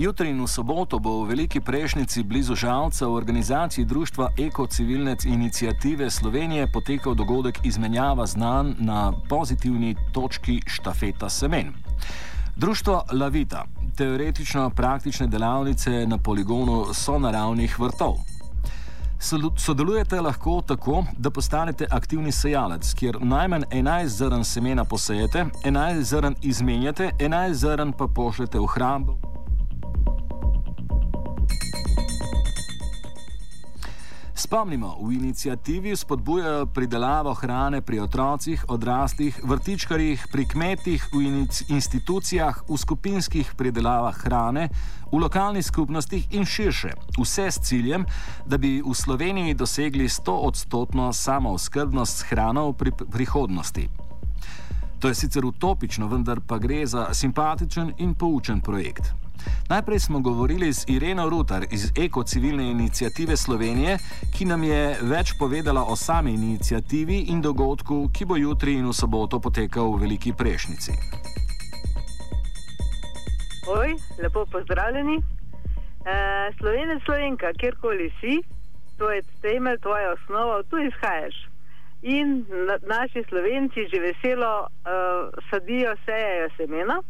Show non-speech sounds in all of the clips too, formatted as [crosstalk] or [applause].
Jutri in v soboto bo v Veliki Prešnici blizu Žalca v organizaciji Društva Eko-civilne inicijative Slovenije potekal dogodek izmenjava znanj na pozitivni točki štafeta semen. Društvo Lavita, teoretično-praktične delavnice na poligonu sonaravnih vrtov. Sodelujete lahko tako, da postanete aktivni sejalec, kjer najmanj 11 zrn semena posejete, 11 zrn izmenjate, 11 zrn pa pošljete v hrambo. Spomnimo, v inicijativi spodbujajo pridelavo hrane pri otrocih, odraslih, vrtičkarjih, pri kmetih, v institucijah, v skupinskih pridelavah hrane, v lokalnih skupnostih in širše. Vse s ciljem, da bi v Sloveniji dosegli 100-odstotno samooskrbnost s hrano v prihodnosti. To je sicer utopično, vendar pa gre za simpatičen in poučen projekt. Najprej smo govorili z Ireno Rutar iz Eko-civilne inicijative Slovenije, ki nam je več povedala o sami inicijativi in dogodku, ki bo jutri in v soboto potekal v Veliki Prešnici. Oj, lepo pozdravljeni. E, Slovenec, slovenka, kjerkoli si, to je temelj, tvoja osnova, tu izhajaš. In na, naši slovenci že veselo uh, sadijo, sejajo semena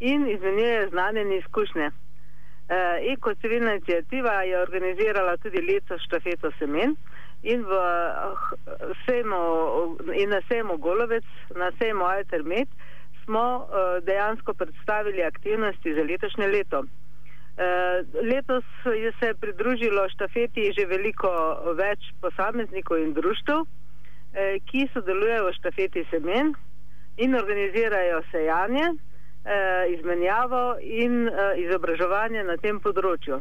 in izmenjujejo znanje in izkušnje. Uh, Eko civilna inicijativa je organizirala tudi leto štafeto semen in, v, uh, sejmo, in na sejmu Golovec, na sejmu Altermet smo uh, dejansko predstavili aktivnosti za letošnje leto. Letos je se pridružilo štafeti že veliko več posameznikov in društv, ki sodelujejo v štafeti semen in organizirajo sejanje, eh, izmenjavo in eh, izobraževanje na tem področju.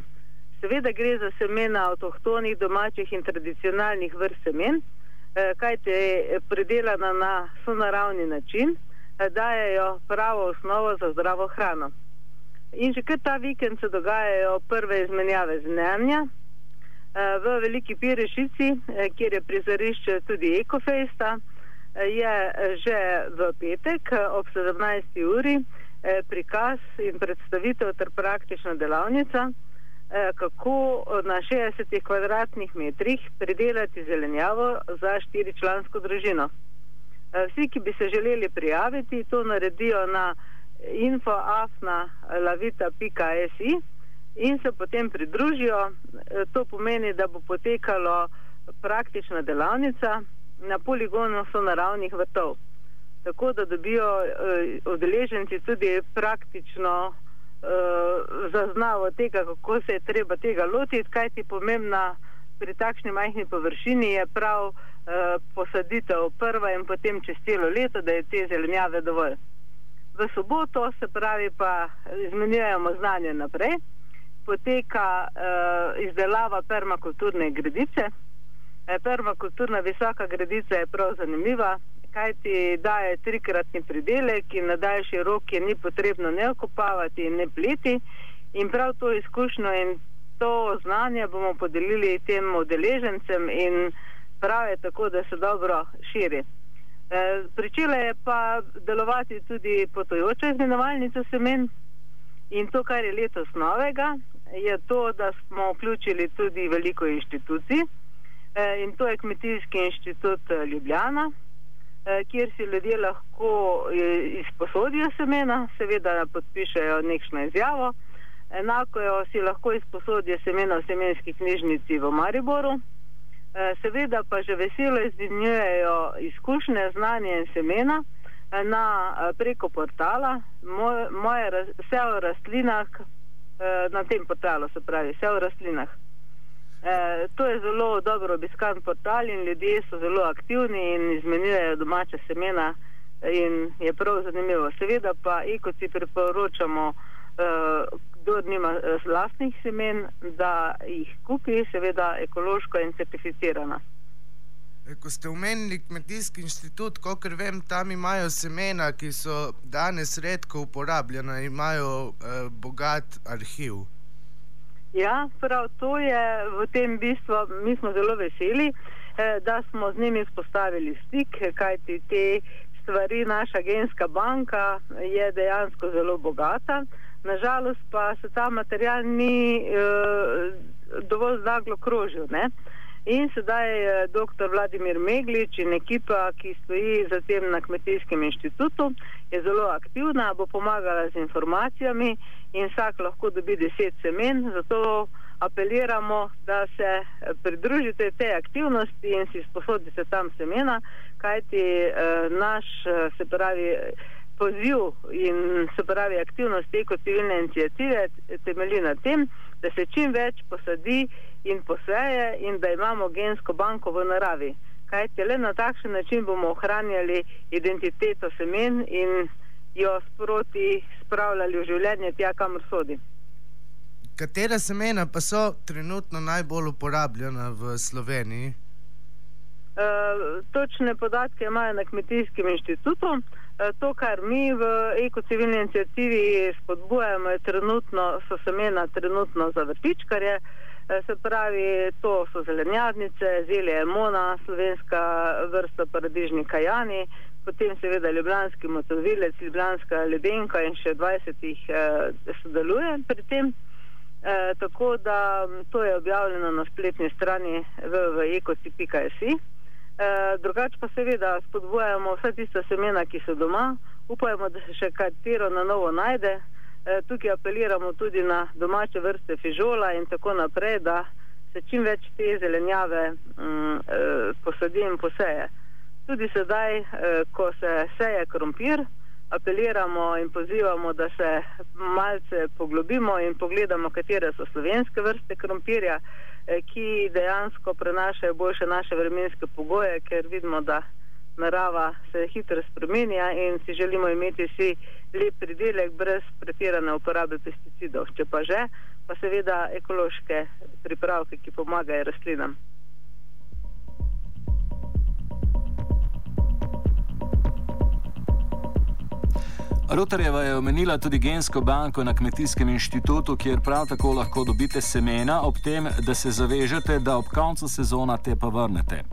Seveda gre za semena avtohtonih, domačih in tradicionalnih vrst semen, eh, kajte je predelana na sonaravni način, eh, dajajo pravo osnovo za zdravo hrano. In že kar ta vikend se dogajajo prve izmenjave znanja eh, v Veliki Pirešici, eh, kjer je prizorišče tudi Ekofesta, eh, je že v petek ob 17. uri. Eh, prikaz in predstavitev ter praktična delavnica, eh, kako na 60 kvadratnih metrih pridelati zelenjavo za štiričlansko družino. Eh, vsi, ki bi se želeli prijaviti, to naredijo na infoafnalavita.si in se potem pridružijo. To pomeni, da bo potekalo praktična delavnica na poligonu so naravnih vrtov tako da dobijo uh, udeleženci tudi praktično uh, zaznavo tega, kako se je treba tega lotiti, kaj ti pomembna pri takšni majhni površini je prav uh, posaditev prva in potem čez celo leto, da je te zelenjave dovolj. V soboto se pravi pa izmenjujemo znanje naprej, poteka uh, izdelava permakulturne gredice. Permakulturna visoka gredica je prav zanimiva, kaj ti daje trikratni pridelek in na daljši rok je ni potrebno ne okopavati in ne pleti. In prav to izkušnjo in to znanje bomo podelili tem udeležencem in prav je tako, da se dobro širi. E, pričela je pa delovati tudi potojoča izmenovalnica semen in to, kar je letos novega, je to, da smo vključili tudi veliko inštitucij e, in to je Kmetijski inštitut Ljubljana, Eh, kjer si ljudje lahko eh, izposodijo semena, seveda podpišejo nekšno izjavo. Enako jo si lahko izposodijo semena v semenski knjižnici v Mariboru. Eh, seveda pa že veselo izmenjujejo izkušnje, znanje in semena na, preko portala. Moje, moje, vse o rastlinah, na tem portalu se pravi, vse o rastlinah. Eh, to je zelo dobro obiskan portal in ljudje so zelo aktivni in izmenjujejo domače semena in je prav zanimivo. Seveda pa, si priporočamo, eh, kdo nima eh, lastnih semen, da jih kupi, seveda ekološko in certificirana. E, ko ste omenili kmetijski inštitut, kot vem, tam imajo semena, ki so danes redko uporabljena, imajo eh, bogat arhiv. Ja, prav to je v tem bistvu, mi smo zelo veseli, eh, da smo z njimi vzpostavili stik, kajti te stvari, naša genska banka je dejansko zelo bogata. Nažalost pa se ta material ni uh, dovolj zaglo krožil. Ne? In sedaj je dr. Vladimir Meglič in ekipa, ki stoji za tem na Kmetijskem inštitutu, zelo aktivna, bo pomagala z informacijami in vsak lahko dobi deset semen. Zato apeliramo, da se pridružite tej aktivnosti in si sposodite tam semena, kajti eh, naš, se pravi, poziv in se pravi aktivnost te kot civilne inicijative temelji na tem, da se čim več posadi in poseje in da imamo gensko banko v naravi. Kaj te le na takšen način bomo ohranjali identiteto semen in jo sproti spravljali v življenje tja, kamor sodi. Katera semena pa so trenutno najbolj uporabljena v Sloveniji? Uh, točne podatke imajo na Kmetijskem inštitutu. Uh, to, kar mi v ekocivilni inicijativi spodbujamo, je trenutno, so semena trenutno za vrtičkarje, eh, se pravi, to so zelenjadnice, zelje emona, slovenska vrsta paradižnika jani, potem seveda ljubljanski motovilec, ljubljanska ledenka in še 20 jih eh, sodeluje pri tem. Eh, tako da to je objavljeno na spletni strani www.ecocipi.si. Eh, drugač pa seveda spodbujamo vse tiste semena, ki so doma, upajmo, da se še katero na novo najde. E, tukaj apeliramo tudi na domače vrste fižola in tako naprej, da se čim več te zelenjave mm, e, posadi in poseje. Tudi sedaj, e, ko se seje krompir, apeliramo in pozivamo, da se malce poglobimo in pogledamo, katere so slovenske vrste krompirja. Eh, ki dejansko prenašajo boljše naše vremenske pogoje, ker vidimo, da narava se hitro spremenja in si želimo imeti vsi lep pridelek brez pretirane uporabe pesticidov. Če pa že, pa seveda ekološke pripravke, ki pomagajo rastlinam. Rotarjeva je omenila tudi gensko banko na Kmetijskem inštitutu, kjer prav tako lahko dobite semena, ob tem, da se zavežete, da ob koncu sezona te pa vrnete.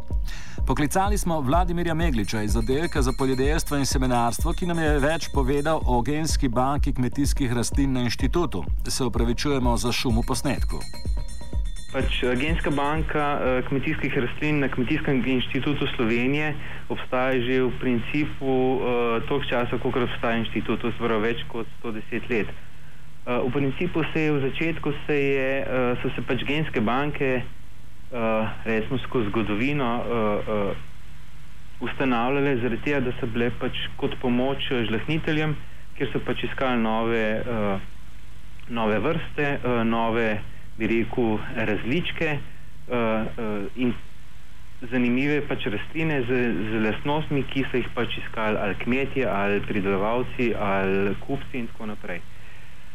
Poklicali smo Vladimirja Megliča iz oddelka za poljedelstvo in semenarstvo, ki nam je več povedal o genski banki kmetijskih rastlin na inštitutu. Se upravičujemo za šum v posnetku. Pač, eh, genska banka eh, kmetijskih rastlin na Kmetijskem inštitutu Slovenije obstaja že v principu eh, toliko časa, koliko obstaja inštitut, je več kot 110 let. V principu se je v začetku se je, so se pač genske banke, resmo skozi zgodovino, ustanavljale zaradi tega, da so bile pač kot pomoč žlahniteljem, ker so pač iskali nove, nove vrste, nove bi rekel, različke uh, uh, in zanimive pač rastline z, z lastnostmi, ki so jih pač iskali ali kmetje, ali pridelovalci, ali kupci in tako naprej.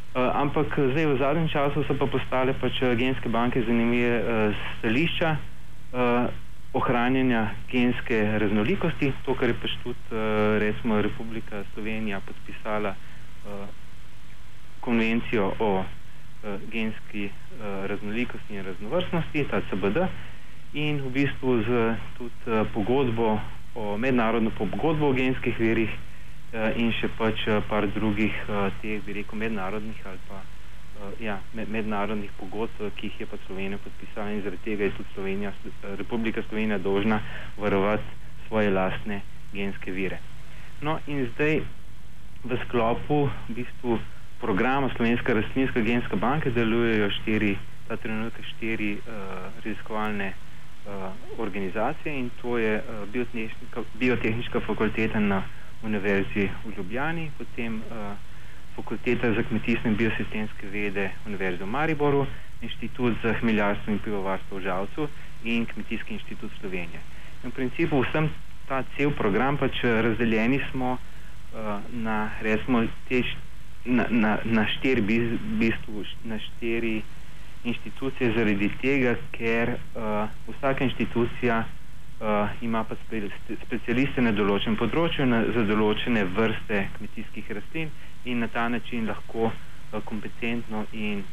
Uh, ampak zdaj v zadnjem času so pa postale pač genske banke zanimive uh, stališča uh, ohranjanja genske raznolikosti, to, kar je pač tudi uh, recimo Republika Slovenija podpisala uh, konvencijo o genski uh, raznolikosti in raznovrstnosti, ta CBD, in v bistvu z tudi uh, pogodbo o mednarodno pogodbo o genskih verih uh, in še pač uh, par drugih uh, teh, bi rekel, mednarodnih ali pa uh, ja, med, mednarodnih pogodb, uh, ki jih je pa Slovenija podpisala in zaradi tega je tudi Slovenija, Republika Slovenija dolžna varovati svoje lastne genske vire. No in zdaj v sklopu v bistvu programa Slovenska rastlinska genska banka delujejo štiri, ta trenutek štiri uh, raziskovalne uh, organizacije in to je uh, biotehnička fakulteta na Univerzi v Ljubljani, potem uh, fakulteta za kmetijstvo in biosistemske vede Univerze v Mariboru, inštitut za hmeljarstvo in pivovarstvo v Žalcu in kmetijski inštitut Slovenije. In v principu vsem ta cel program pač razdeljeni smo uh, na resmo te na, na, na štiri bistvu, na štiri inštitucije zaradi tega, ker uh, vsaka inštitucija uh, ima pa spe, specialiste na določenem področju na, za določene vrste kmetijskih rastlin in na ta način lahko uh, kompetentno in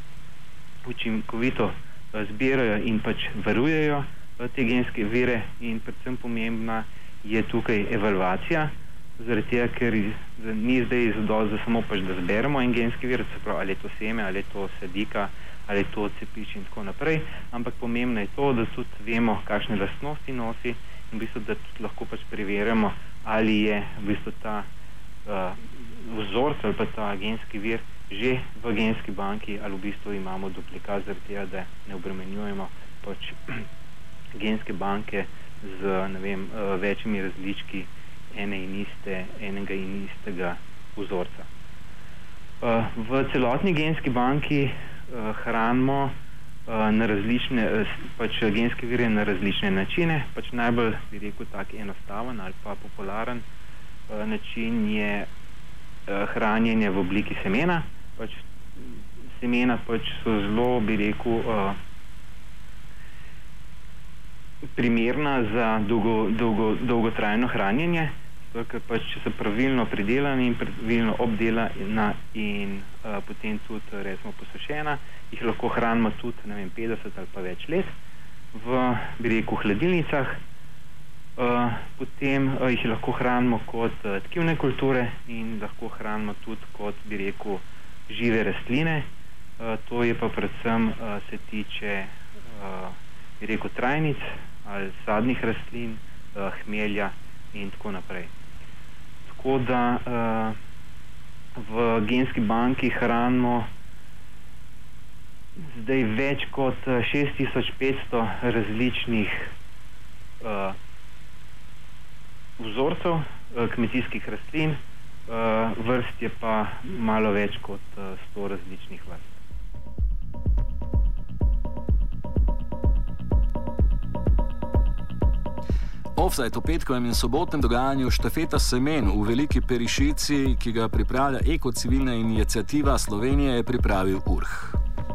učinkovito uh, zbirajo in pač varujejo uh, te genske vire in predvsem pomembna je tukaj evalvacija zaradi tega, ker ni zdaj zadovolj, da samo pač, da zberemo en genski vir, se pravi, ali je to seme, ali je to sedika, ali je to cepič in tako naprej, ampak pomembno je to, da tudi vemo, kakšne lastnosti nosi in v bistvu, da tudi lahko pač preverjamo, ali je v bistvu ta uh, vzorc ali pa ta genski vir že v genski banki ali v bistvu imamo duplikat zaradi tega, da ne obremenjujemo pač [clears throat] genske banke z ne vem, uh, večjimi različki ene in iste, enega in istega vzorca. Uh, v celotni genski banki uh, hranimo uh, na različne, pač genske vire na različne načine. Pač najbolj, bi rekel, tak enostaven ali pa popularen način je hranjenje v obliki semena. Pač, semena pač so zelo, bi rekel, primerna za dolgo, dolgo, dolgotrajno hranjenje ker pač, če so pravilno pridelani in pravilno obdelana in uh, potem tudi recimo posušena, jih lahko hranimo tudi vem, 50 ali pa več let v reku hladilnicah. Uh, potem uh, jih lahko hranimo kot uh, tkivne kulture in lahko hranimo tudi kot bi rekel žive rastline. Uh, to je pa predvsem uh, se tiče uh, bi rekel trajnic ali sadnih rastlin, uh, hmelja in tako naprej. Tako da uh, v genski banki hranimo zdaj več kot 6500 eh, različnih uh, vzorcev uh, kmetijskih rastlin, uh, vrst je pa malo več kot uh, 100 različnih vrst. Offside o petkovem in sobotnem dogajanju štafeta semen v veliki perišici, ki ga pripravlja ekocivilna inicijativa Slovenije, je pripravil Urh.